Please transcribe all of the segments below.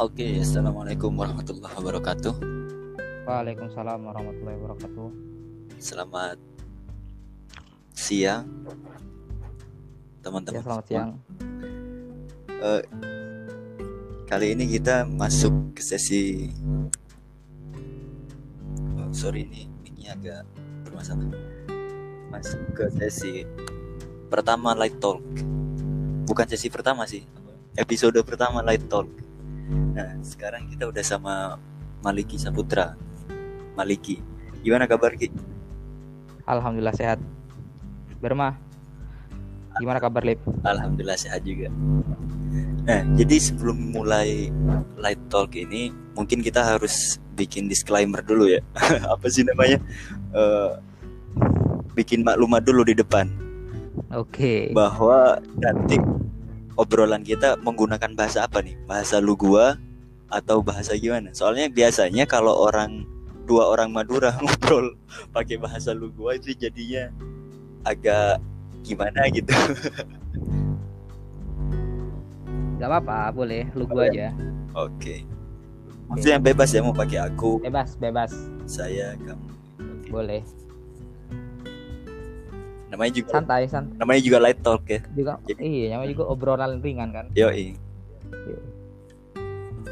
Oke, assalamualaikum warahmatullahi wabarakatuh. Waalaikumsalam warahmatullahi wabarakatuh. Selamat siang, Ya, teman-teman. selamat semua. siang. Eh, kali ini kita masuk ke sesi. Oh, sorry ini ini agak bermasalah. Masuk ke sesi pertama light talk. Bukan sesi pertama sih, episode pertama light talk. Nah, sekarang kita udah sama Maliki Saputra. Maliki, gimana kabar Ki? Alhamdulillah sehat. Bermah. Gimana kabar Lip? Alhamdulillah sehat juga. Nah, jadi sebelum mulai light talk ini, mungkin kita harus bikin disclaimer dulu ya. Apa sih namanya? Eh, bikin maklumat dulu di depan Oke. bahwa nanti obrolan kita menggunakan bahasa apa nih? Bahasa lu gua atau bahasa gimana? Soalnya biasanya kalau orang dua orang Madura ngobrol pakai bahasa lu gua itu jadinya agak gimana gitu. Gak apa-apa, boleh. Lu gua aja. Oke. Maksudnya bebas ya mau pakai aku, Bebas, bebas. saya, kamu. Oke. Boleh. Namanya juga Santai, santai. namanya juga light talk ya. Juga Jadi- iya, namanya juga obrolan ringan kan. Yoi.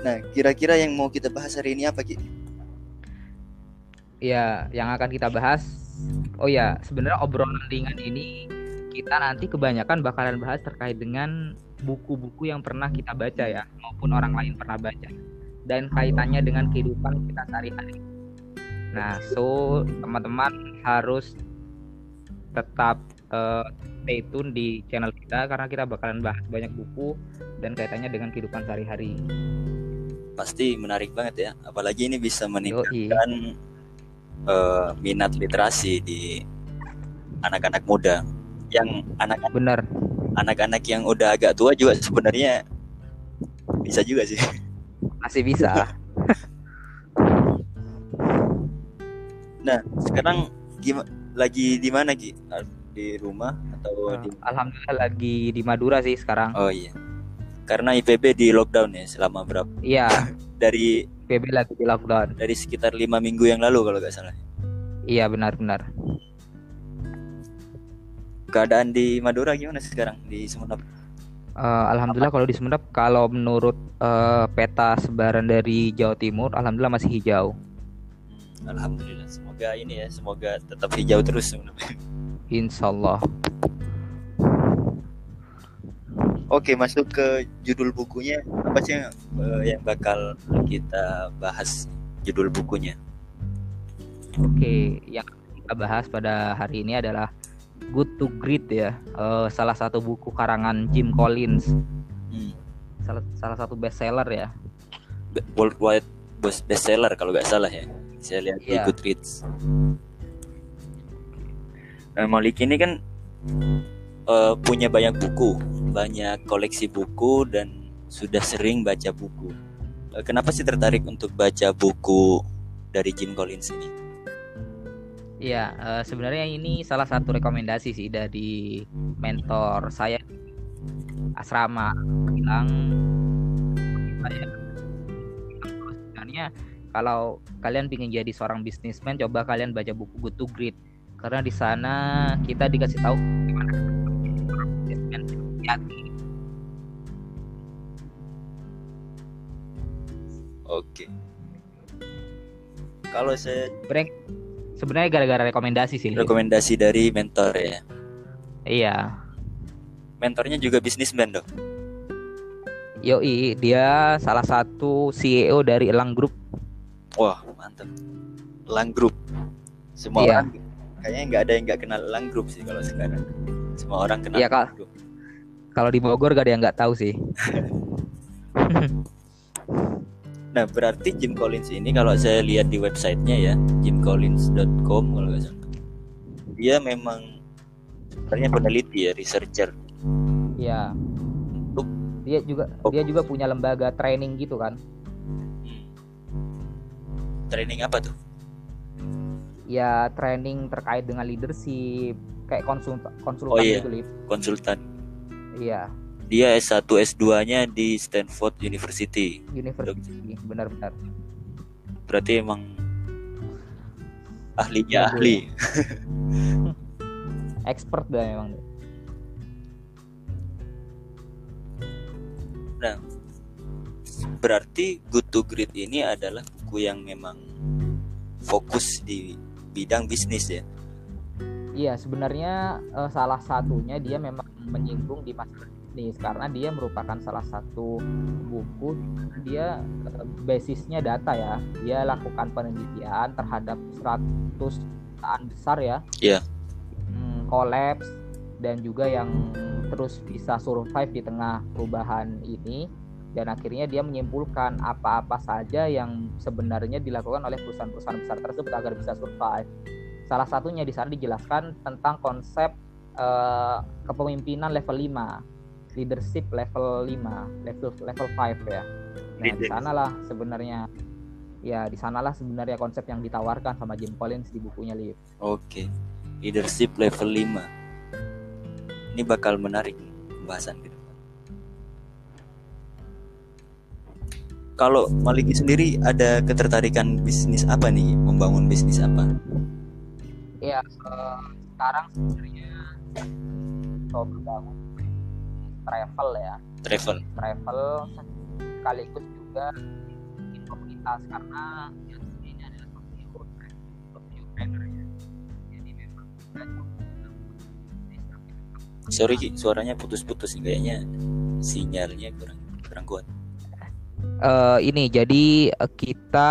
Nah, kira-kira yang mau kita bahas hari ini apa, Ki? Iya, yang akan kita bahas Oh ya, sebenarnya obrolan ringan ini kita nanti kebanyakan bakalan bahas terkait dengan buku-buku yang pernah kita baca ya, maupun orang lain pernah baca dan kaitannya dengan kehidupan kita sehari-hari. Nah, so teman-teman harus tetap eh, stay tune di channel kita karena kita bakalan bahas banyak buku dan kaitannya dengan kehidupan sehari-hari. Pasti menarik banget ya. Apalagi ini bisa Yoi. meningkatkan eh, minat literasi di anak-anak muda. Yang anak Bener. anak-anak yang udah agak tua juga sebenarnya bisa juga sih. Masih bisa. Nah, sekarang gimana lagi di mana Ki? Di rumah atau Eh, di Alhamdulillah lagi di Madura sih sekarang. Oh iya. Karena IPB di lockdown ya selama berapa? Iya, Dari PB lagi di lockdown. dari sekitar lima minggu yang lalu kalau nggak salah. Iya benar-benar. Keadaan di Madura gimana sekarang di Sumeneb? Eh, alhamdulillah kalau di Sumeneb, kalau menurut eh, peta sebaran dari Jawa Timur, alhamdulillah masih hijau. Hmm, Alhamdulillah. Semoga ini ya, semoga tetap hijau terus. Insya Allah. Oke, masuk ke judul bukunya. Apa sih yang, eh, yang bakal kita bahas judul bukunya? Oke, yang kita bahas pada hari ini adalah Good to Great ya, Eh, salah satu buku karangan Jim Collins, Hmm. salah salah satu bestseller ya. Worldwide best bestseller kalau nggak salah ya. Saya lihat di Iya. Goodreads. Nah, Malik ini kan eh, punya banyak buku, banyak koleksi buku dan sudah sering baca buku. Eh, kenapa sih tertarik untuk baca buku dari Jim Collins ini? Iya, eh, sebenarnya ini salah satu rekomendasi sih dari mentor saya asrama bilang sebenarnya kalau kalian ingin jadi seorang bisnismen coba kalian baca buku Good to Great karena di sana kita dikasih tahu gimana bisnismen hati Oke. Kalau saya sebenarnya sebenarnya gara-gara rekomendasi sih rekomendasi dari mentor ya. iya Mentornya juga bisnismen dong. Yoi dia salah satu CEO dari Elang Group Wah, mantap. Lang Group. Semua Iya. orang kayaknya nggak ada yang nggak kenal Lang Group sih kalau sekarang. Semua orang kenal. Iya, Kak. Kalau di Bogor gak ada yang nggak tahu sih Nah, berarti Jim Collins ini kalau saya lihat di websitenya ya, jimcollins.com kalau nggak salah. Dia memang sebenarnya peneliti ya, researcher. Iya. Untuk Dia juga Oh. dia juga punya lembaga training gitu kan. hmm, training apa tuh? Ya training terkait dengan leadership, kayak konsul konsultan Oh, iya. gitu, Lip. Konsultan. Iya. Dia S1 S2-nya di Stanford University. University, benar-benar. Berarti emang ahlinya Jago ahli. Expert dah memang. Nah, berarti Good to Great ini adalah buku yang memang fokus di bidang bisnis ya. Iya, sebenarnya eh, salah satunya dia memang menyinggung di masalah bisnis karena dia merupakan salah satu buku dia eh, basisnya data ya. Dia lakukan penelitian terhadap 100 perusahaan besar ya. Iya. Hmm, collapse dan juga yang terus bisa survive di tengah perubahan ini dan akhirnya dia menyimpulkan apa-apa saja yang sebenarnya dilakukan oleh perusahaan-perusahaan besar tersebut agar bisa survive. Salah satunya di sana dijelaskan tentang konsep eh, kepemimpinan level 5, leadership level 5, level level 5 ya. Nah, di sanalah sebenarnya ya di sanalah sebenarnya konsep yang ditawarkan sama Jim Collins di bukunya Liv. Oke. Leadership level 5. Ini bakal menarik pembahasan ke depan. Kalau Maliki sendiri ada ketertarikan bisnis apa nih? Membangun bisnis apa? Ya, eh, sekarang sebenarnya coba bangun travel ya, Travel. travel sekaligus juga bikin komunitas karena yang ini adalah sosio trainer ya. Jadi memang Sorry Ki, suaranya putus-putus nih kayaknya sinyalnya kurang kurang kuat. Eh, ini jadi kita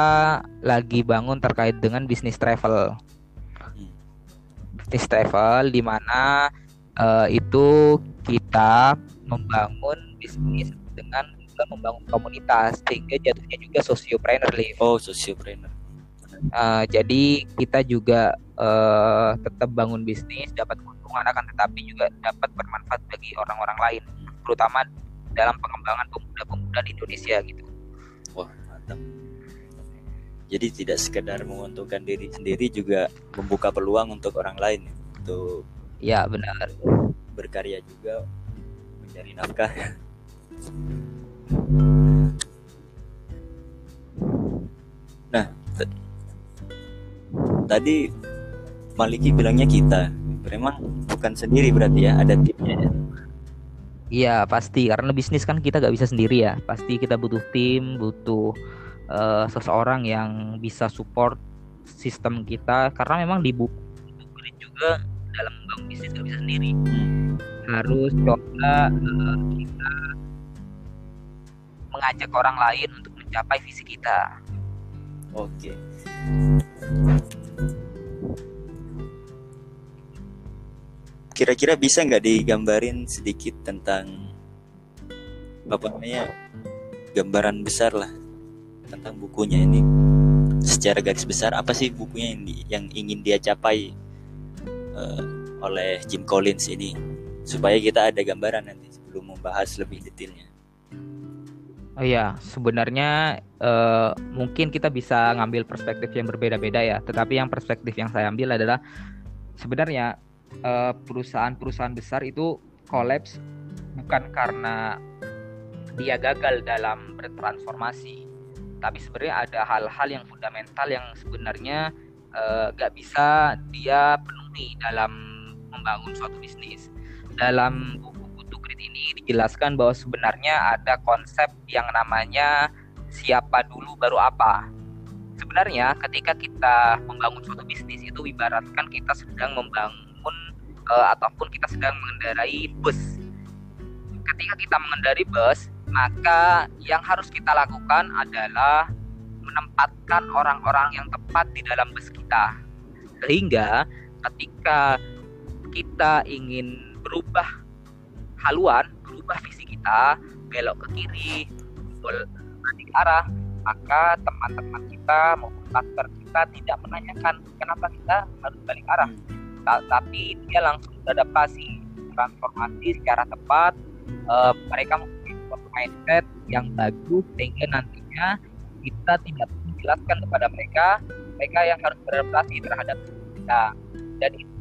lagi bangun terkait dengan bisnis travel. Bisnis travel di mana eh, itu kita membangun bisnis dengan membangun komunitas sehingga jatuhnya juga sociopreneur Liv. Oh, sociopreneur. Eh, jadi kita juga eh, tetap bangun bisnis, dapat keuntungan akan tetapi juga dapat bermanfaat bagi orang-orang lain, terutama dalam pengembangan pemuda-pemuda di Indonesia gitu. Wah, mantap. Jadi tidak sekedar menguntungkan diri sendiri juga membuka peluang untuk orang lain untuk Ya benar. berkarya juga mencari nafkah. Nah, tadi Maliki bilangnya kita, memang bukan sendiri berarti ya, ada timnya ya. Iya pasti karena bisnis kan kita gak bisa sendiri ya. Pasti kita butuh tim, butuh eh, seseorang yang bisa support sistem kita karena memang di buku juga dalam membangun bisnis gak bisa sendiri. Harus coba eh, kita mengajak orang lain untuk mencapai visi kita. Oke. Kira-kira bisa nggak digambarin sedikit tentang apa namanya gambaran besar lah tentang bukunya ini secara garis besar apa sih bukunya yang, yang ingin dia capai eh, oleh Jim Collins ini supaya kita ada gambaran nanti sebelum membahas lebih detailnya. Oh iya, sebenarnya eh, mungkin kita bisa ngambil perspektif yang berbeda-beda ya. Tetapi yang perspektif yang saya ambil adalah sebenarnya eh, perusahaan-perusahaan besar itu kolaps bukan karena dia gagal dalam bertransformasi, tapi sebenarnya ada hal-hal yang fundamental yang sebenarnya eh, gak bisa dia penuhi dalam membangun suatu bisnis. Dalam buku Kutu Grit ini dijelaskan bahwa sebenarnya ada konsep yang namanya siapa dulu baru apa. Sebenarnya ketika kita membangun suatu bisnis itu ibaratkan kita sedang membangun eh, ataupun kita sedang mengendarai bus. Ketika kita mengendarai bus, maka yang harus kita lakukan adalah menempatkan orang-orang yang tepat di dalam bus kita. Sehingga ketika kita ingin berubah haluan, berubah visi kita, belok ke kiri, balik arah, maka teman-teman kita maupun partner kita tidak menanyakan kenapa kita harus balik arah, Ta- tapi dia langsung beradaptasi, transformasi secara tepat. Eh, mereka mindset yang bagus sehingga nantinya kita tidak perlu menjelaskan kepada mereka, mereka yang harus beradaptasi terhadap kita. Dan itu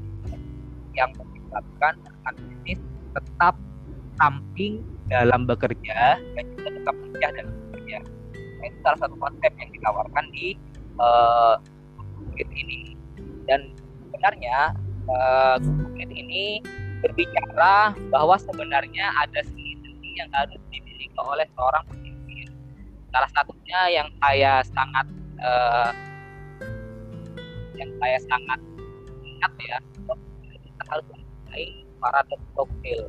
yang dilakukan dengan bisnis tetap samping dalam bekerja dan juga tetap lincah dalam bekerja. Nah, itu salah satu konsep yang ditawarkan di uh, ini. Dan sebenarnya uh, ini berbicara bahwa sebenarnya ada seni-seni yang harus dimiliki oleh seorang pemimpin. Salah satunya yang saya sangat uh, yang saya sangat ingat ya kita harus mempunyai para dokter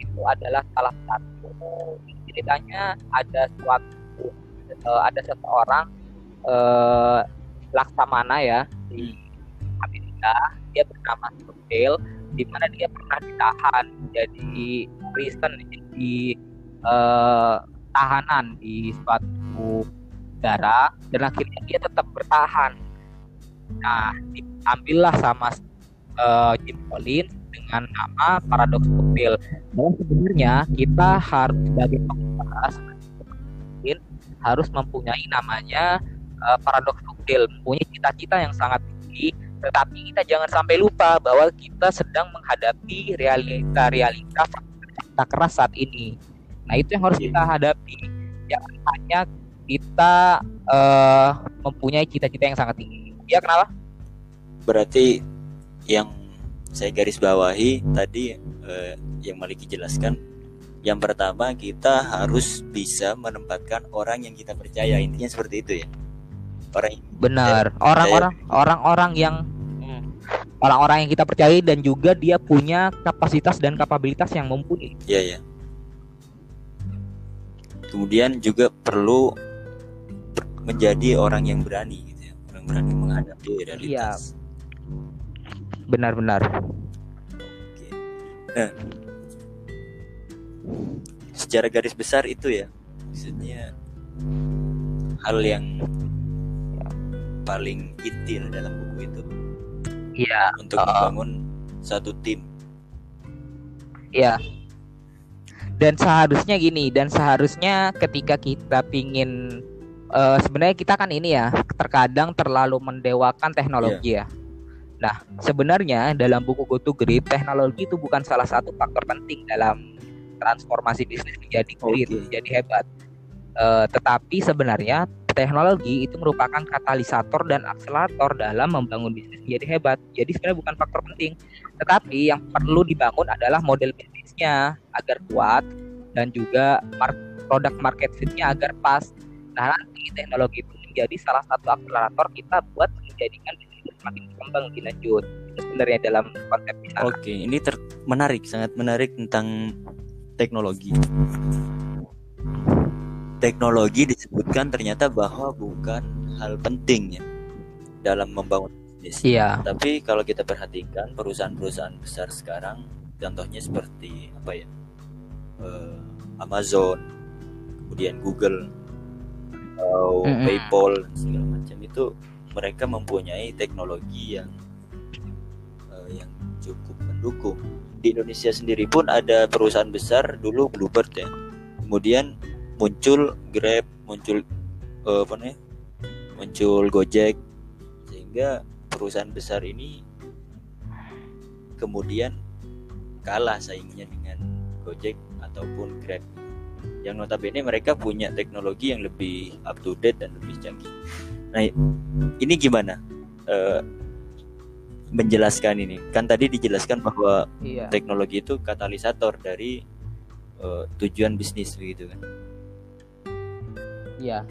itu adalah salah satu ceritanya ada suatu uh, ada seseorang uh, laksamana ya di Amerika dia bernama Stockdale di mana dia pernah ditahan jadi prison di uh, tahanan di suatu negara dan akhirnya dia tetap bertahan. Nah diambillah sama uh, Jim Collins dengan nama paradoks Stockdale bahwa sebenarnya kita harus sebagai pengusaha harus mempunyai namanya uh, paradoks Stockdale mempunyai cita-cita yang sangat tinggi tetapi kita jangan sampai lupa bahwa kita sedang menghadapi realita-realita fakta keras saat ini. Nah itu yang harus kita hadapi. Jangan hanya kita uh, mempunyai cita-cita yang sangat tinggi. Ya kenapa? Berarti yang saya garis bawahi tadi uh, yang Maliki jelaskan yang pertama kita harus bisa menempatkan orang yang kita percaya. Intinya seperti itu ya. Orang benar. orang-orang orang-orang yang hmm, orang-orang yang kita percaya dan juga dia punya kapasitas dan kapabilitas yang mumpuni. Iya ya kemudian juga perlu menjadi orang yang berani gitu ya orang berani menghadapi realitas iya benar-benar nah secara garis besar itu ya maksudnya hal yang paling inti dalam buku itu. Iya. Untuk uh, membangun satu tim. Iya. Dan seharusnya gini, dan seharusnya ketika kita pingin uh, sebenarnya kita kan ini ya terkadang terlalu mendewakan teknologi yeah. ya. Nah, sebenarnya dalam buku Go to Grip, teknologi itu bukan salah satu faktor penting dalam transformasi bisnis menjadi great, okay. menjadi hebat. Uh, tetapi sebenarnya teknologi itu merupakan katalisator dan akselerator dalam membangun bisnis menjadi hebat. Jadi sebenarnya bukan faktor penting, tetapi yang perlu dibangun adalah model bisnisnya agar kuat dan juga mar produk market fitnya agar pas. Nah nanti teknologi itu menjadi salah satu akselerator kita buat menjadikan bisnis semakin berkembang lebih lanjut. Itu sebenarnya dalam konsep bisnis. Oke, ini menarik, sangat menarik tentang teknologi teknologi disebutkan ternyata bahwa bukan hal penting ya dalam membangun bisnis. Iya. Tapi kalau kita perhatikan perusahaan-perusahaan besar sekarang, contohnya seperti apa ya, uh, Amazon, kemudian Google, atau mm -hmm. PayPal dan segala macam itu mereka mempunyai teknologi yang uh, yang cukup mendukung. Di Indonesia sendiri pun ada perusahaan besar dulu Bluebird ya. Kemudian muncul Grab, muncul uh, apa nih? Muncul Gojek sehingga perusahaan besar ini kemudian kalah saingnya dengan Gojek ataupun Grab. Yang notabene mereka punya teknologi yang lebih up to date dan lebih canggih. Nah, ini gimana? Uh, menjelaskan ini kan tadi dijelaskan bahwa iya. teknologi itu katalisator dari uh, tujuan bisnis begitu kan Iya.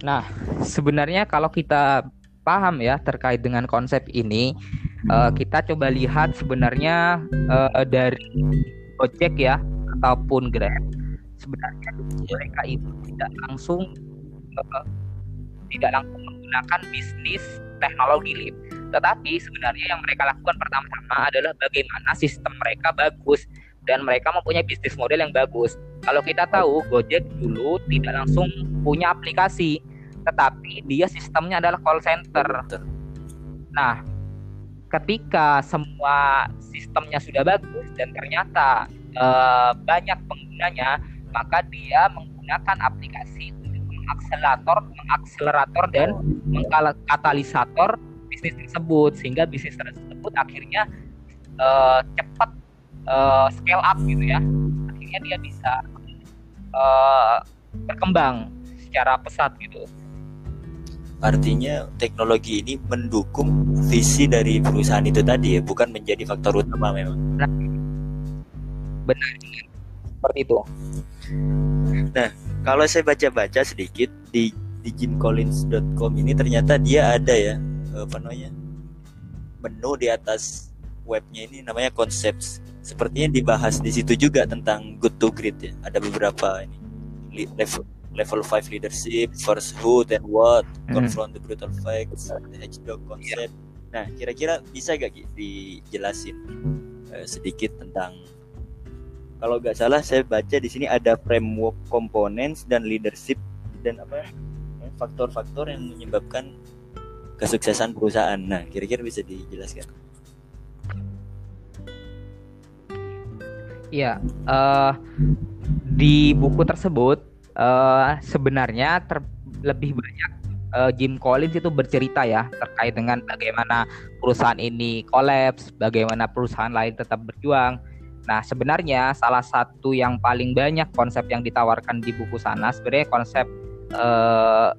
Nah, sebenarnya kalau kita paham ya terkait dengan konsep ini, uh, kita coba lihat sebenarnya uh, dari Gojek ya ataupun Grab, sebenarnya mereka itu tidak langsung uh, tidak langsung menggunakan bisnis teknologi lip, tetapi sebenarnya yang mereka lakukan pertama-tama adalah bagaimana sistem mereka bagus dan mereka mempunyai bisnis model yang bagus. Kalau kita tahu Gojek dulu tidak langsung punya aplikasi, tetapi dia sistemnya adalah call center. Nah, ketika semua sistemnya sudah bagus dan ternyata uh, banyak penggunanya, maka dia menggunakan aplikasi untuk mengakselerator, mengakselerator dan mengkatalisator bisnis tersebut sehingga bisnis tersebut akhirnya uh, cepat uh, scale up gitu ya akhirnya dia bisa uh, berkembang secara pesat gitu. Artinya teknologi ini mendukung visi dari perusahaan itu tadi ya, bukan menjadi faktor utama memang. Nah, benar seperti itu. Nah, kalau saya baca-baca sedikit di di jimcollins.com ini ternyata dia ada ya apa namanya menu di atas webnya ini namanya konsep sepertinya dibahas di situ juga tentang good to great ya ada beberapa ini level level 5 leadership first who then what mm. confront the brutal facts the hedgehog concept nah kira-kira bisa gak dijelasin uh, sedikit tentang kalau nggak salah saya baca di sini ada framework components dan leadership dan apa faktor-faktor yang menyebabkan kesuksesan perusahaan. Nah, kira-kira bisa dijelaskan? Iya, uh, di buku tersebut uh, sebenarnya ter lebih banyak uh, Jim Collins itu bercerita ya terkait dengan bagaimana perusahaan ini kolaps, bagaimana perusahaan lain tetap berjuang. Nah, sebenarnya salah satu yang paling banyak konsep yang ditawarkan di buku sana sebenarnya konsep uh,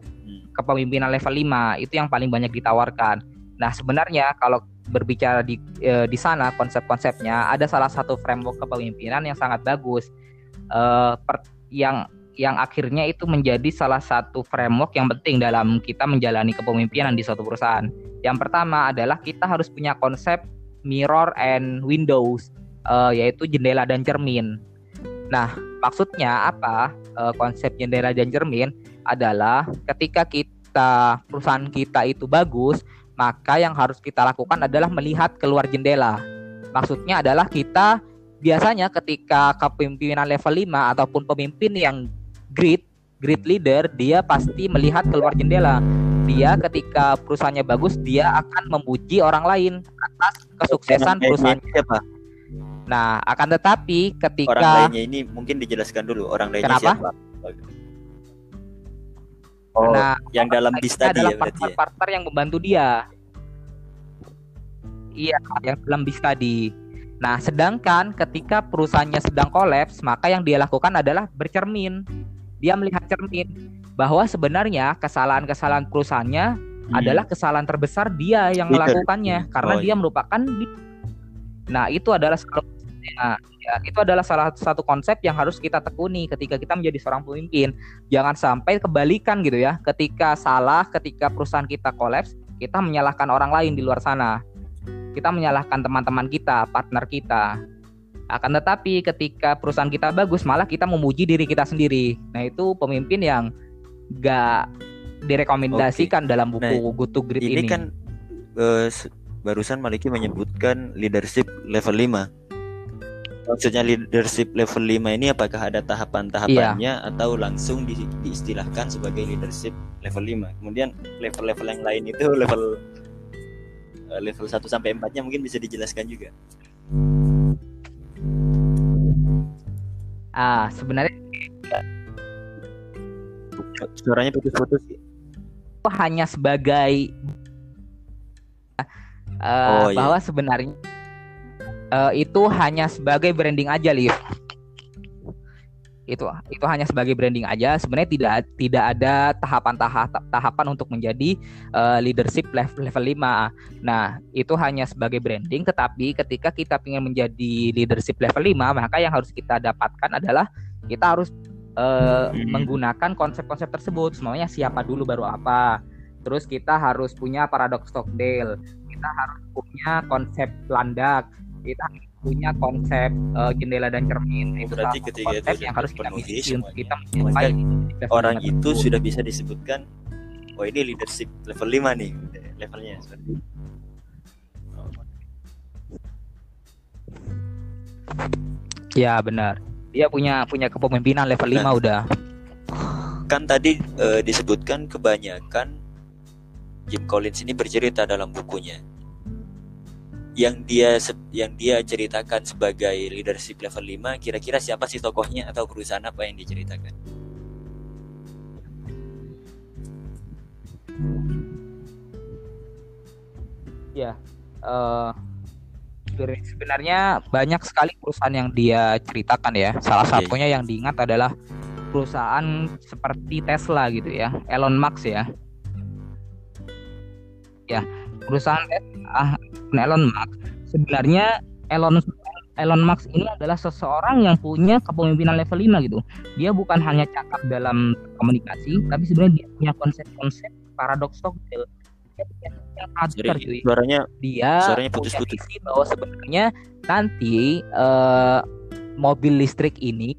kepemimpinan level 5 itu yang paling banyak ditawarkan. Nah, sebenarnya kalau berbicara di e, di sana konsep-konsepnya ada salah satu framework kepemimpinan yang sangat bagus e, per, yang yang akhirnya itu menjadi salah satu framework yang penting dalam kita menjalani kepemimpinan di suatu perusahaan. Yang pertama adalah kita harus punya konsep mirror and windows, e, yaitu jendela dan cermin. Nah, maksudnya apa? E, konsep jendela dan cermin adalah ketika kita perusahaan kita itu bagus, maka yang harus kita lakukan adalah melihat keluar jendela. Maksudnya adalah kita biasanya ketika kepemimpinan level 5 ataupun pemimpin yang great, great leader, dia pasti melihat keluar jendela. Dia ketika perusahaannya bagus, dia akan memuji orang lain atas kesuksesan perusahaan. Siapa? Nah, akan tetapi ketika orang lainnya ini mungkin dijelaskan dulu orang lainnya Kenapa? siapa? Oh, nah, yang dalam bis tadi adalah ya partner-partner ya? yang membantu dia. Iya, yang dalam bis tadi. Nah, sedangkan ketika perusahaannya sedang kolaps, maka yang dia lakukan adalah bercermin. Dia melihat cermin bahwa sebenarnya kesalahan-kesalahan perusahaannya hmm. adalah kesalahan terbesar dia yang melakukannya karena oh, dia iya. merupakan Nah, itu adalah Nah, ya, itu adalah salah satu konsep yang harus kita tekuni ketika kita menjadi seorang pemimpin. Jangan sampai kebalikan gitu ya. Ketika salah, ketika perusahaan kita kolaps, kita menyalahkan orang lain di luar sana. Kita menyalahkan teman-teman kita, partner kita. Akan tetapi ketika perusahaan kita bagus, malah kita memuji diri kita sendiri. Nah, itu pemimpin yang gak direkomendasikan okay. dalam buku nah, Good to Great ini. Ini kan uh, barusan Maliki menyebutkan leadership level 5 maksudnya leadership level 5 ini apakah ada tahapan-tahapannya iya. atau langsung di, diistilahkan sebagai leadership level 5 kemudian level-level yang lain itu level uh, level 1 sampai 4 nya mungkin bisa dijelaskan juga ah sebenarnya suaranya putus-putus sih hanya sebagai uh, oh, iya. bahwa sebenarnya uh, itu hanya sebagai branding aja liv itu itu hanya sebagai branding aja. Sebenarnya tidak tidak ada tahapan tahap tahapan untuk menjadi uh, leadership level level 5 nah itu hanya sebagai branding tetapi ketika kita ingin menjadi leadership level 5 maka yang harus kita dapatkan adalah kita harus uh, hmm. menggunakan konsep-konsep tersebut. Semuanya siapa dulu baru apa. Terus kita harus punya paradox Stockdale. Kita harus punya konsep landak. Kita punya konsep uh, jendela dan cermin itu berarti ketika konsep itu yang harus kita miliki untuk kita mencapai orang itu tersebut. sudah bisa disebutkan oh ini leadership level 5 nih levelnya seperti Ya benar. Dia punya punya kepemimpinan level nah, 5 udah. Kan tadi uh, disebutkan kebanyakan Jim Collins ini bercerita dalam bukunya yang dia yang dia ceritakan sebagai leadership level 5 kira-kira siapa sih tokohnya atau perusahaan apa yang diceritakan ya uh, sebenarnya banyak sekali perusahaan yang dia ceritakan ya. Salah Oke. satunya yang diingat adalah perusahaan seperti Tesla gitu ya, Elon Musk ya. Ya, perusahaan Tesla, Elon Musk sebenarnya Elon Elon Musk ini adalah seseorang yang punya kepemimpinan level 5 gitu. Dia bukan hanya cakap dalam komunikasi, tapi sebenarnya dia punya konsep-konsep paradoks cuy suaranya dia Suaranya putus-putus. bahwa sebenarnya nanti eh, mobil listrik ini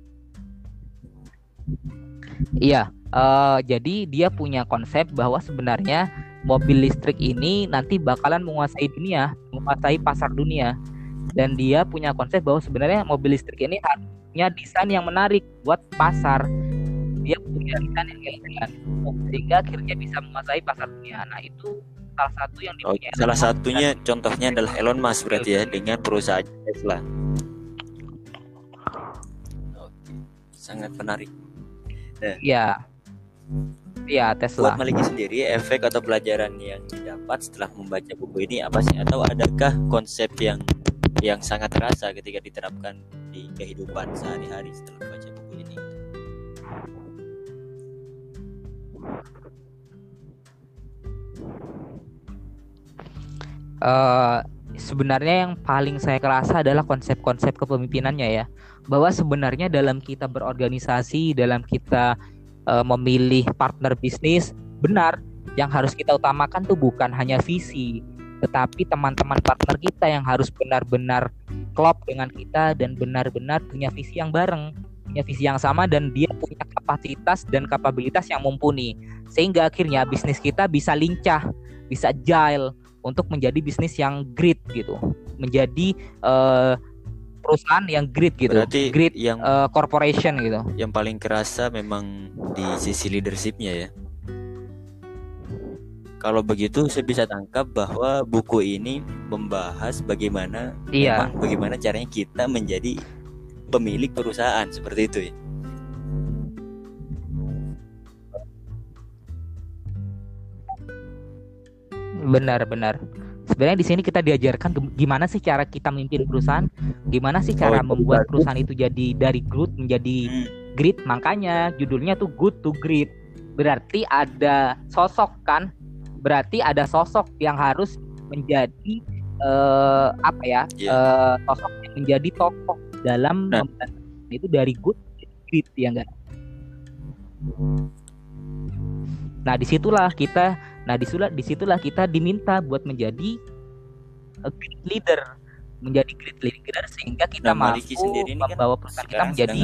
iya eh, jadi dia punya konsep bahwa sebenarnya mobil listrik ini nanti bakalan menguasai dunia menguasai pasar dunia dan dia punya konsep bahwa sebenarnya mobil listrik ini punya desain yang menarik buat pasar dia punya desain yang elegan sehingga akhirnya bisa menguasai pasar dunia nah itu salah satu yang Oh, dipunyai salah Elon Musk. satunya contohnya adalah Elon Musk berarti ya dengan perusahaan Tesla. Oke, sangat menarik. Iya. Iya, Buat Tesla. Maliki sendiri, efek atau pelajaran yang didapat setelah membaca buku ini apa sih? Atau adakah konsep yang yang sangat terasa ketika diterapkan di kehidupan sehari-hari setelah membaca buku ini? Eh sebenarnya yang paling saya kerasa adalah konsep-konsep kepemimpinannya ya. Bahwa sebenarnya dalam kita berorganisasi, dalam kita eh, memilih partner bisnis, benar yang harus kita utamakan tuh bukan hanya visi, tetapi teman-teman partner kita yang harus benar-benar klop dengan kita dan benar-benar punya visi yang bareng, punya visi yang sama dan dia punya kapasitas dan kapabilitas yang mumpuni. Sehingga akhirnya bisnis kita bisa lincah, bisa agile untuk menjadi bisnis yang great gitu, menjadi eh, perusahaan yang great gitu, Berarti great yang eh, corporation gitu. yang paling kerasa memang di sisi leadershipnya ya. Kalau begitu saya bisa tangkap bahwa buku ini membahas bagaimana Iya. memang bagaimana caranya kita menjadi pemilik perusahaan seperti itu ya. Benar-benar. Sebenarnya di sini kita diajarkan gimana sih cara kita memimpin perusahaan, gimana sih cara Oh, membuat perusahaan itu jadi dari good menjadi Hmm. great. Makanya judulnya tuh good to great. Berarti ada sosok kan? Berarti ada sosok yang harus menjadi eh, apa ya? Iya. eh, sosok yang menjadi tokoh dalam Nah. itu dari good to great ya enggak? Nah di situlah kita, nah di situlah di situlah kita diminta buat menjadi a great leader, menjadi great leader sehingga kita Nah, mampu sendiri ini kan membawa perusahaan kita menjadi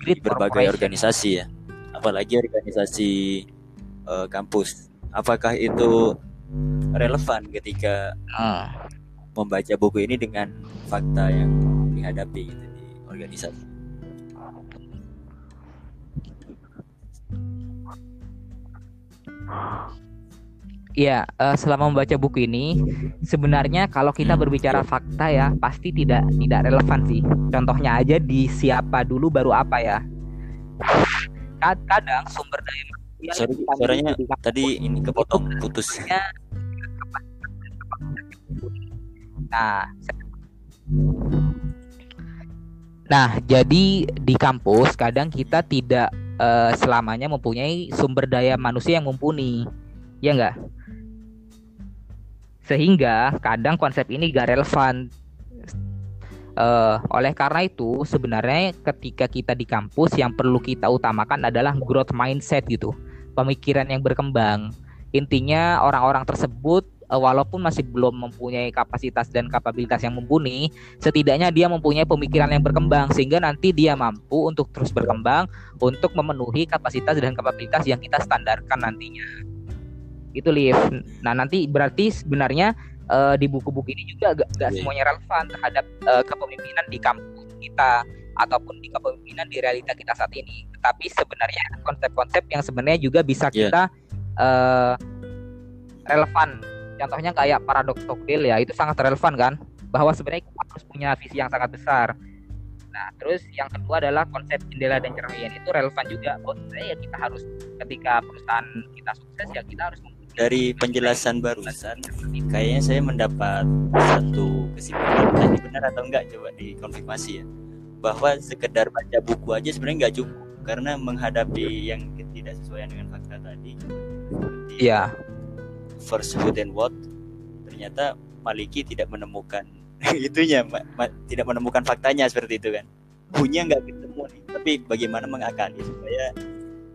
great berbagai organisasi ya. Apalagi organisasi eh, kampus. Apakah itu relevan ketika eh, membaca buku ini dengan fakta yang dihadapi gitu di organisasi? Iya, eh, selama membaca buku ini sebenarnya kalau kita berbicara fakta ya pasti tidak tidak relevan sih. Contohnya aja di siapa dulu baru apa ya. Kad- Kadang sumber daya manusia Sorry, kita suaranya tadi ini kepotong putus. Nah, nah jadi di kampus kadang kita tidak eh, selamanya mempunyai sumber daya manusia yang mumpuni, ya enggak? Sehingga kadang konsep ini gak relevan. Eh, oleh karena itu sebenarnya ketika kita di kampus yang perlu kita utamakan adalah growth mindset gitu, pemikiran yang berkembang. Intinya orang-orang tersebut eh, walaupun masih belum mempunyai kapasitas dan kapabilitas yang mumpuni, setidaknya dia mempunyai pemikiran yang berkembang sehingga nanti dia mampu untuk terus berkembang untuk memenuhi kapasitas dan kapabilitas yang kita standarkan nantinya. Itu Liv. Nah, nanti berarti sebenarnya eh, di buku-buku ini juga gak, gak Iya. semuanya relevan terhadap eh, kepemimpinan di kampus kita ataupun di kepemimpinan di realita kita saat ini. Tetapi sebenarnya konsep-konsep yang sebenarnya juga bisa Iya. kita eh, relevan. Contohnya kayak paradoks Tocqueville ya, itu sangat relevan kan? Bahwa sebenarnya kita harus punya visi yang sangat besar. Nah, terus yang kedua adalah konsep jendela dan cermin itu relevan juga. Oh, sebenarnya ya kita harus ketika perusahaan kita sukses ya kita harus dari penjelasan barusan kayaknya saya mendapat satu kesimpulan tadi benar atau enggak? Coba dikonfirmasi ya. Bahwa sekedar baca buku aja sebenarnya nggak cukup. Karena menghadapi yang tidak sesuai dengan fakta tadi Iya. first who then what ternyata Maliki tidak menemukan itunya ma- ma- tidak menemukan faktanya seperti itu kan. Punya nggak ketemu nih? Tapi bagaimana mengakali supaya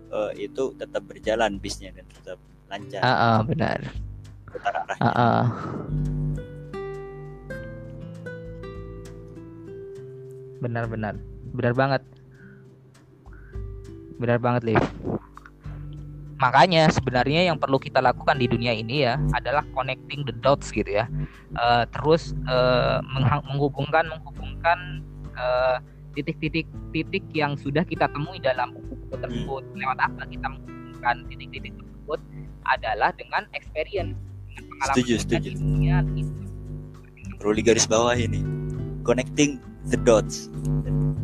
eh, itu tetap berjalan bisnya dan tetap lancar Ah, ah, benar. putar arahnya Ah, ah. Benar benar. Benar banget. Benar banget, Liv. Makanya sebenarnya yang perlu kita lakukan di dunia ini ya adalah connecting the dots gitu ya. Eh, terus mengha- menghubungkan menghubungkan eh, titik-titik titik yang sudah kita temui dalam buku-buku tersebut. Lewat apa kita menghubungkan titik-titik tersebut adalah dengan experience dengan pengalaman Setuju, setuju. dunia itu. perlu digaris bawah ini connecting the dots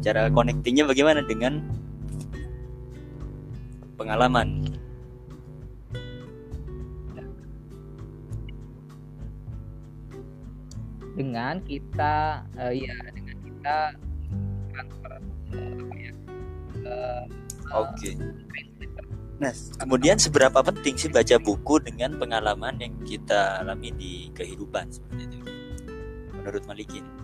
cara connectingnya bagaimana dengan pengalaman dengan kita eh, ya dengan kita transfer eh, apa ya eh, oke nah kemudian seberapa penting sih baca buku dengan pengalaman yang kita alami di kehidupan seperti itu? Menurut Maliki nih?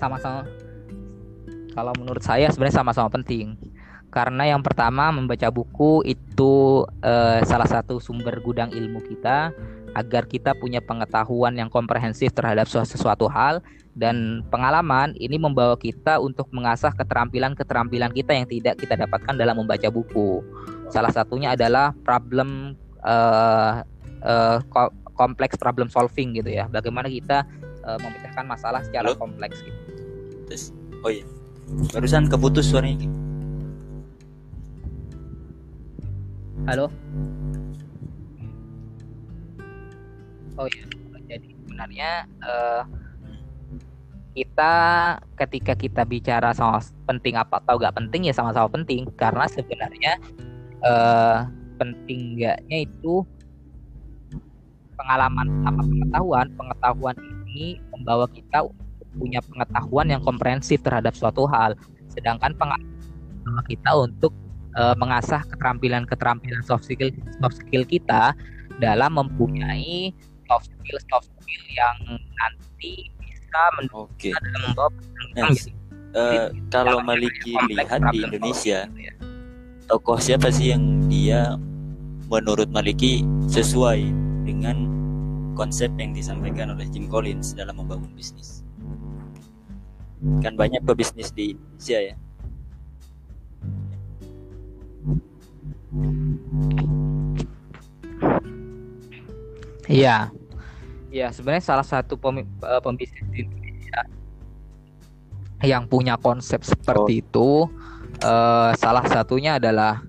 sama-sama. Kalau menurut saya sebenarnya sama-sama penting. Karena yang pertama membaca buku itu eh, salah satu sumber gudang ilmu kita agar kita punya pengetahuan yang komprehensif terhadap su- sesuatu hal dan pengalaman ini membawa kita untuk mengasah keterampilan-keterampilan kita yang tidak kita dapatkan dalam membaca buku. Salah satunya adalah problem eh, ko- kompleks problem solving gitu ya. Bagaimana kita eh, memecahkan masalah secara Halo? kompleks gitu. Terus, oh iya barusan keputus suaranya Halo. Oh iya, jadi sebenarnya eh, kita ketika kita bicara sama penting apa atau gak penting ya sama-sama penting. Karena sebenarnya eh, penting enggaknya itu pengalaman sama pengetahuan. Pengetahuan ini membawa kita punya pengetahuan yang komprehensif terhadap suatu hal. Sedangkan pengalaman kita untuk eh, mengasah keterampilan-keterampilan soft skill soft skill kita dalam mempunyai soft skill soft skill yang nanti dalam membawa Nah, Eh, kalau Maliki lihat di Indonesia gitu ya. tokoh siapa sih yang dia menurut Maliki sesuai dengan konsep yang disampaikan oleh Jim Collins dalam membangun bisnis kan banyak pebisnis di Indonesia ya Iya. Iya, sebenarnya salah satu pemi- eh, pembisnis di Indonesia yang punya konsep seperti itu eh, salah satunya adalah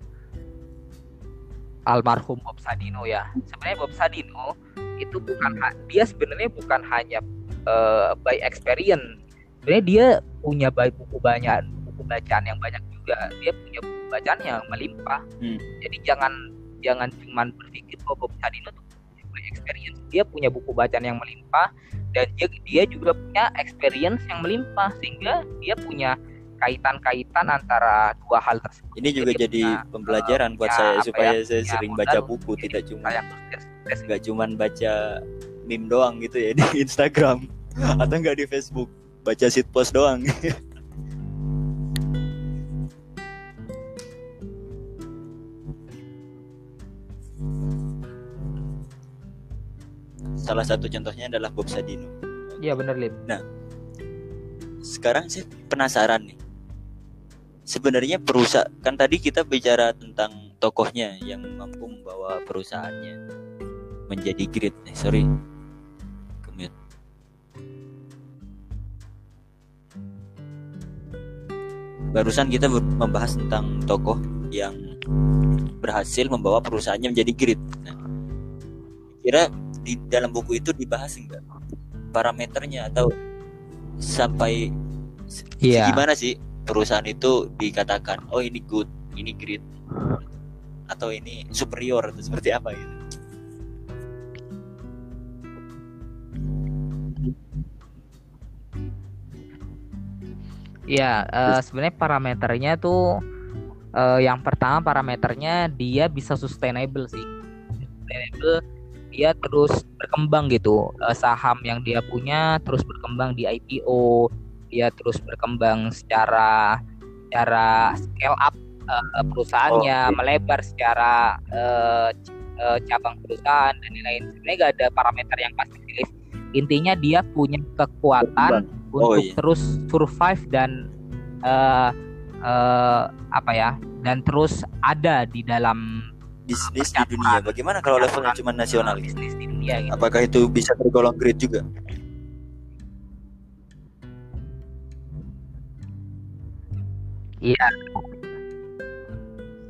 almarhum Bob Sadino ya. Sebenarnya Bob Sadino itu bukan dia sebenarnya bukan hanya eh, by experience. Sebenarnya dia punya by buku banyak buku bacaan yang banyak juga. Dia punya buku bacaan yang melimpah. Hmm. Jadi jangan jangan cuma berpikir bahwa Bob Sadino tuh punya experience. Dia punya buku bacaan yang melimpah dan dia, dia juga punya experience yang melimpah sehingga dia punya kaitan-kaitan antara dua hal tersebut. ini juga Dia jadi punya, pembelajaran buat punya saya supaya ya, saya punya sering baca buku jadi tidak cuma nggak cuman baca meme doang gitu ya di Instagram atau nggak di Facebook baca sit post doang salah satu contohnya adalah Bob Sadino. Iya bener Lip. sekarang saya penasaran nih. Sebenarnya perusahaan kan tadi kita bicara tentang tokohnya yang mampu membawa perusahaannya menjadi great. Eh, sorry. Kemute. barusan kita membahas tentang tokoh yang berhasil membawa perusahaannya menjadi great. Nah, kira di dalam buku itu dibahas enggak parameternya atau sampai se- Iya. gimana sih perusahaan itu dikatakan oh ini good ini great atau ini superior atau seperti apa gitu Iya, uh, sebenarnya parameternya tuh uh, yang pertama parameternya dia bisa sustainable sih. Sustainable dia terus berkembang gitu. Uh, saham yang dia punya terus berkembang di IPO, dia terus berkembang secara secara scale up uh, perusahaannya, oh, melebar secara uh, uh, cabang perusahaan dan lain-lain. Sebenarnya gak ada parameter yang pasti. Intinya dia punya kekuatan oh, untuk iya. terus survive dan uh, uh, apa ya dan terus ada di dalam bisnis di dunia. Bagaimana kalau levelnya cuma nasional? Bisnis di dunia. Gitu. Apakah itu bisa tergolong great juga? Iya.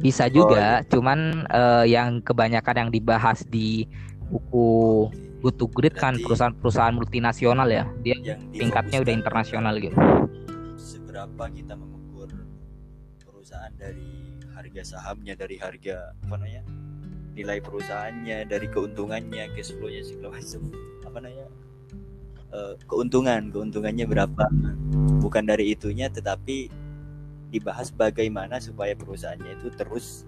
Bisa juga, oh, iya. cuman uh, yang kebanyakan yang dibahas di buku good to great kan perusahaan-perusahaan multinasional ya dia tingkatnya udah internasional gitu seberapa kita mengukur perusahaan dari harga sahamnya dari harga apa namanya nilai perusahaannya dari keuntungannya cash flow-nya segala macam. Apa namanya uh, keuntungan keuntungannya berapa. Bukan dari itunya tetapi dibahas bagaimana supaya perusahaannya itu terus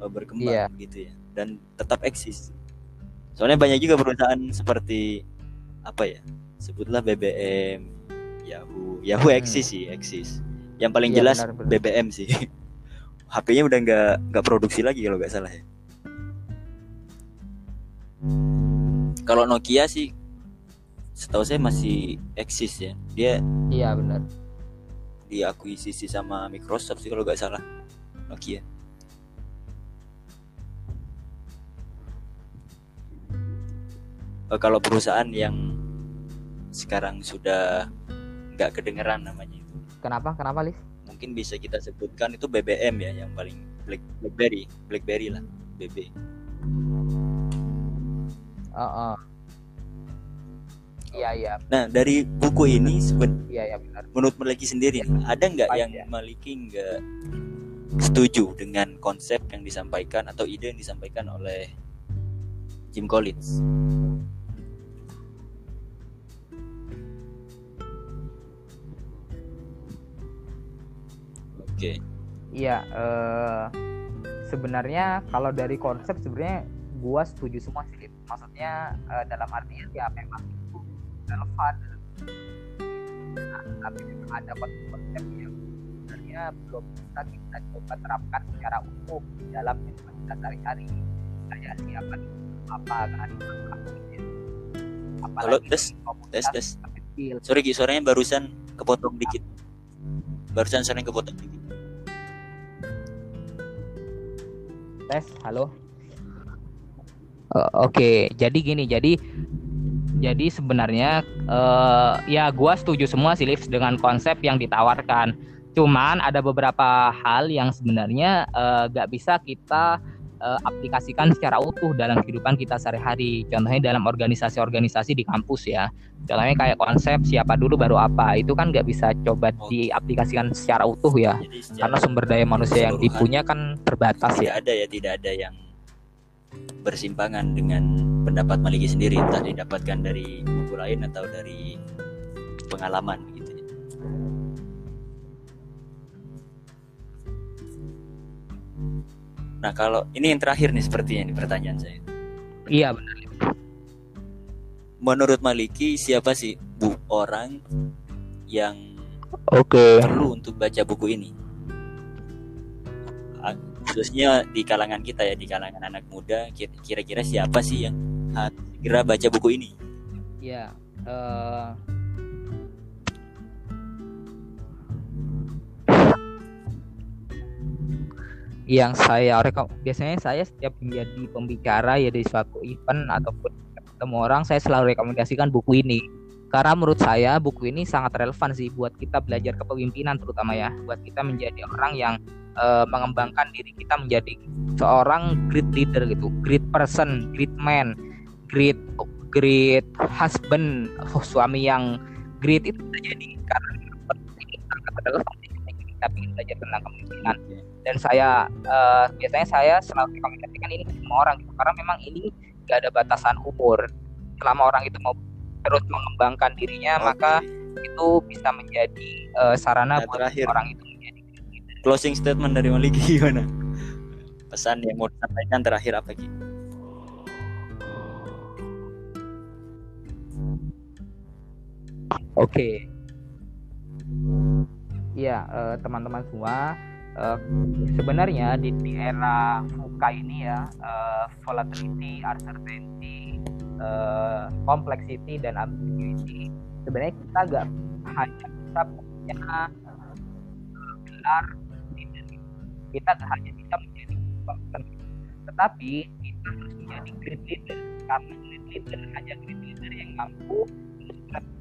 uh, berkembang yeah. gitu ya. Dan tetap eksis. Soalnya banyak juga perusahaan seperti apa ya sebutlah BBM Yahoo. Yahoo hmm. eksis sih eksis. Yang paling ya, jelas benar, benar. BBM sih HP-nya udah nggak nggak produksi lagi kalau nggak salah ya kalau Nokia sih setahu saya masih eksis ya dia iya benar diakuisisi sama Microsoft sih kalau nggak salah Nokia kalau perusahaan yang sekarang sudah nggak kedengeran namanya itu. Kenapa? Kenapa, Lis? Mungkin bisa kita sebutkan itu BBM ya yang paling Black, BlackBerry, BlackBerry lah, BB. Uh, uh. Iya iya. Nah dari buku ini seben iya, iya, benar. menurut Maliki sendiri ya. ada nggak yang ya. Maliki nggak setuju dengan konsep yang disampaikan atau ide yang disampaikan oleh Jim Collins? Okay. iya uh, sebenarnya kalau dari konsep sebenarnya gua setuju semua sih maksudnya uh, dalam artian ya memang itu relevan nah, tapi ada konsep-konsep yang sebenarnya belum bisa kita coba terapkan secara utuh dalam kehidupan kita sehari-hari kayak siapa apa kan Halo, tes, tes, tes. Sorry, suaranya barusan kepotong dikit. Barusan sering kepotong dikit. Tes halo uh, oke okay. jadi gini jadi jadi sebenarnya uh, ya gua setuju semua sih Liv dengan konsep yang ditawarkan cuman ada beberapa hal yang sebenarnya uh, gak bisa kita uh, aplikasikan secara utuh dalam kehidupan kita sehari-hari. Contohnya dalam organisasi-organisasi di kampus ya. Contohnya kayak konsep siapa dulu baru apa. Itu kan nggak bisa coba diaplikasikan secara utuh ya. Karena sumber daya manusia yang dipunya kan terbatas ya. Ada ya, tidak ada yang bersimpangan dengan pendapat Maliki sendiri entah didapatkan dari buku lain atau dari pengalaman gitu Nah kalau ini yang terakhir nih sepertinya ini pertanyaan saya. Iya benar. Menurut Maliki siapa sih bu orang yang okay. perlu untuk baca buku ini? Khususnya di kalangan kita ya, di kalangan anak muda, kira-kira siapa sih yang kira baca buku ini? Iya. Uh, yang saya rekom biasanya saya setiap menjadi pembicara ya di suatu event ataupun ketemu orang saya selalu rekomendasikan buku ini. Karena menurut saya buku ini sangat relevan sih buat kita belajar kepemimpinan terutama ya buat kita menjadi orang yang uh, mengembangkan diri kita menjadi seorang great leader gitu great person great man great great husband oh, suami yang great itu terjadi karena sangat relevan kita ingin belajar tentang kepemimpinan dan saya uh, biasanya saya selalu rekomendasikan ini ke semua orang gitu. karena memang ini gak ada batasan umur selama orang itu mau terus mengembangkan dirinya okay. maka itu bisa menjadi uh, sarana nah, buat terakhir. orang itu menjadi closing statement dari Maliki gimana pesan yang mau disampaikan terakhir apa gitu Oke. Okay. Iya, uh, teman-teman semua, uh, sebenarnya di, di era VUCA ini ya, uh, volatility, uncertainty, uh, complexity dan ambiguity, sebenarnya kita nggak hanya bisa punya gelar kita nggak hanya bisa menjadi tetapi kita harus menjadi great leader. Karena great leader hanya great leader yang mampu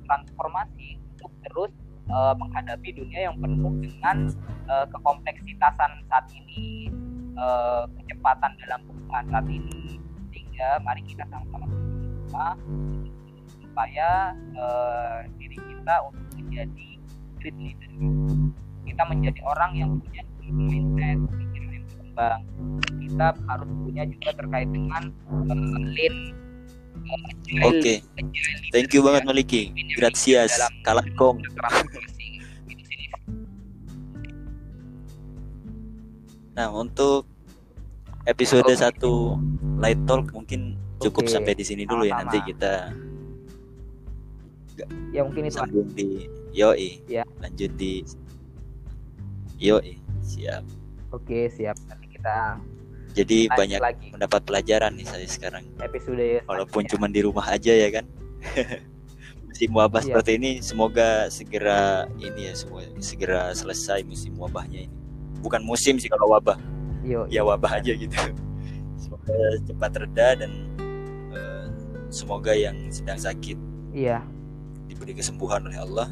transformasi untuk terus uh, menghadapi dunia yang penuh dengan uh, kekompleksitasan saat ini, uh, kecepatan dalam perubahan saat ini, sehingga mari kita sama-sama bersama supaya uh, diri kita untuk menjadi great leader. Kita menjadi orang yang punya mindset, pikiran yang berkembang. Kita harus punya juga terkait dengan uh, lean Oke. Okay. Thank you banget Maliki. Gracias. Kalakom. Nah, untuk episode okay. satu light talk mungkin cukup okay. sampai di sini dulu ya nanti kita ya mungkin itu sambung di yoi ya lanjut di yoi siap oke siap nanti kita jadi banyak lagi. mendapat pelajaran nih saya sekarang. Episode walaupun cuma di rumah aja ya kan. musim wabah iya. seperti ini semoga segera ini ya semua segera selesai musim wabahnya ini. Bukan musim sih kalau wabah. Yo, ya wabah aja gitu. Semoga cepat reda dan uh, semoga yang sedang sakit iya diberi kesembuhan oleh Allah.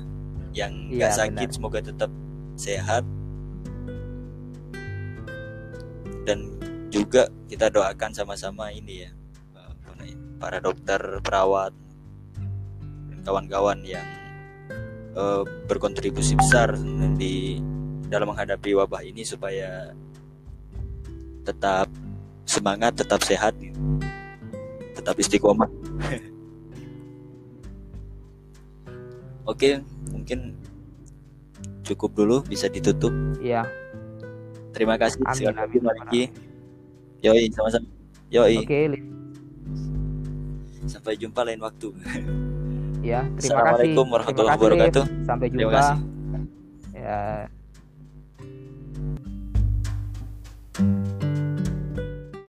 Yang iya, sakit benar. semoga tetap sehat dan juga kita doakan sama-sama ini ya para dokter perawat dan kawan-kawan yang uh, berkontribusi besar di dalam menghadapi wabah ini supaya tetap semangat tetap sehat tetap istiqomah. Oke mungkin cukup dulu bisa ditutup. Iya. Terima kasih. Amin, sekali lagi Yoi, sama-sama. Yoi. Oke, okay. Sampai jumpa lain waktu. Ya, terima Assalamualaikum kasih. warahmatullahi wabarakatuh. Sampai jumpa. Terima kasih. Ya.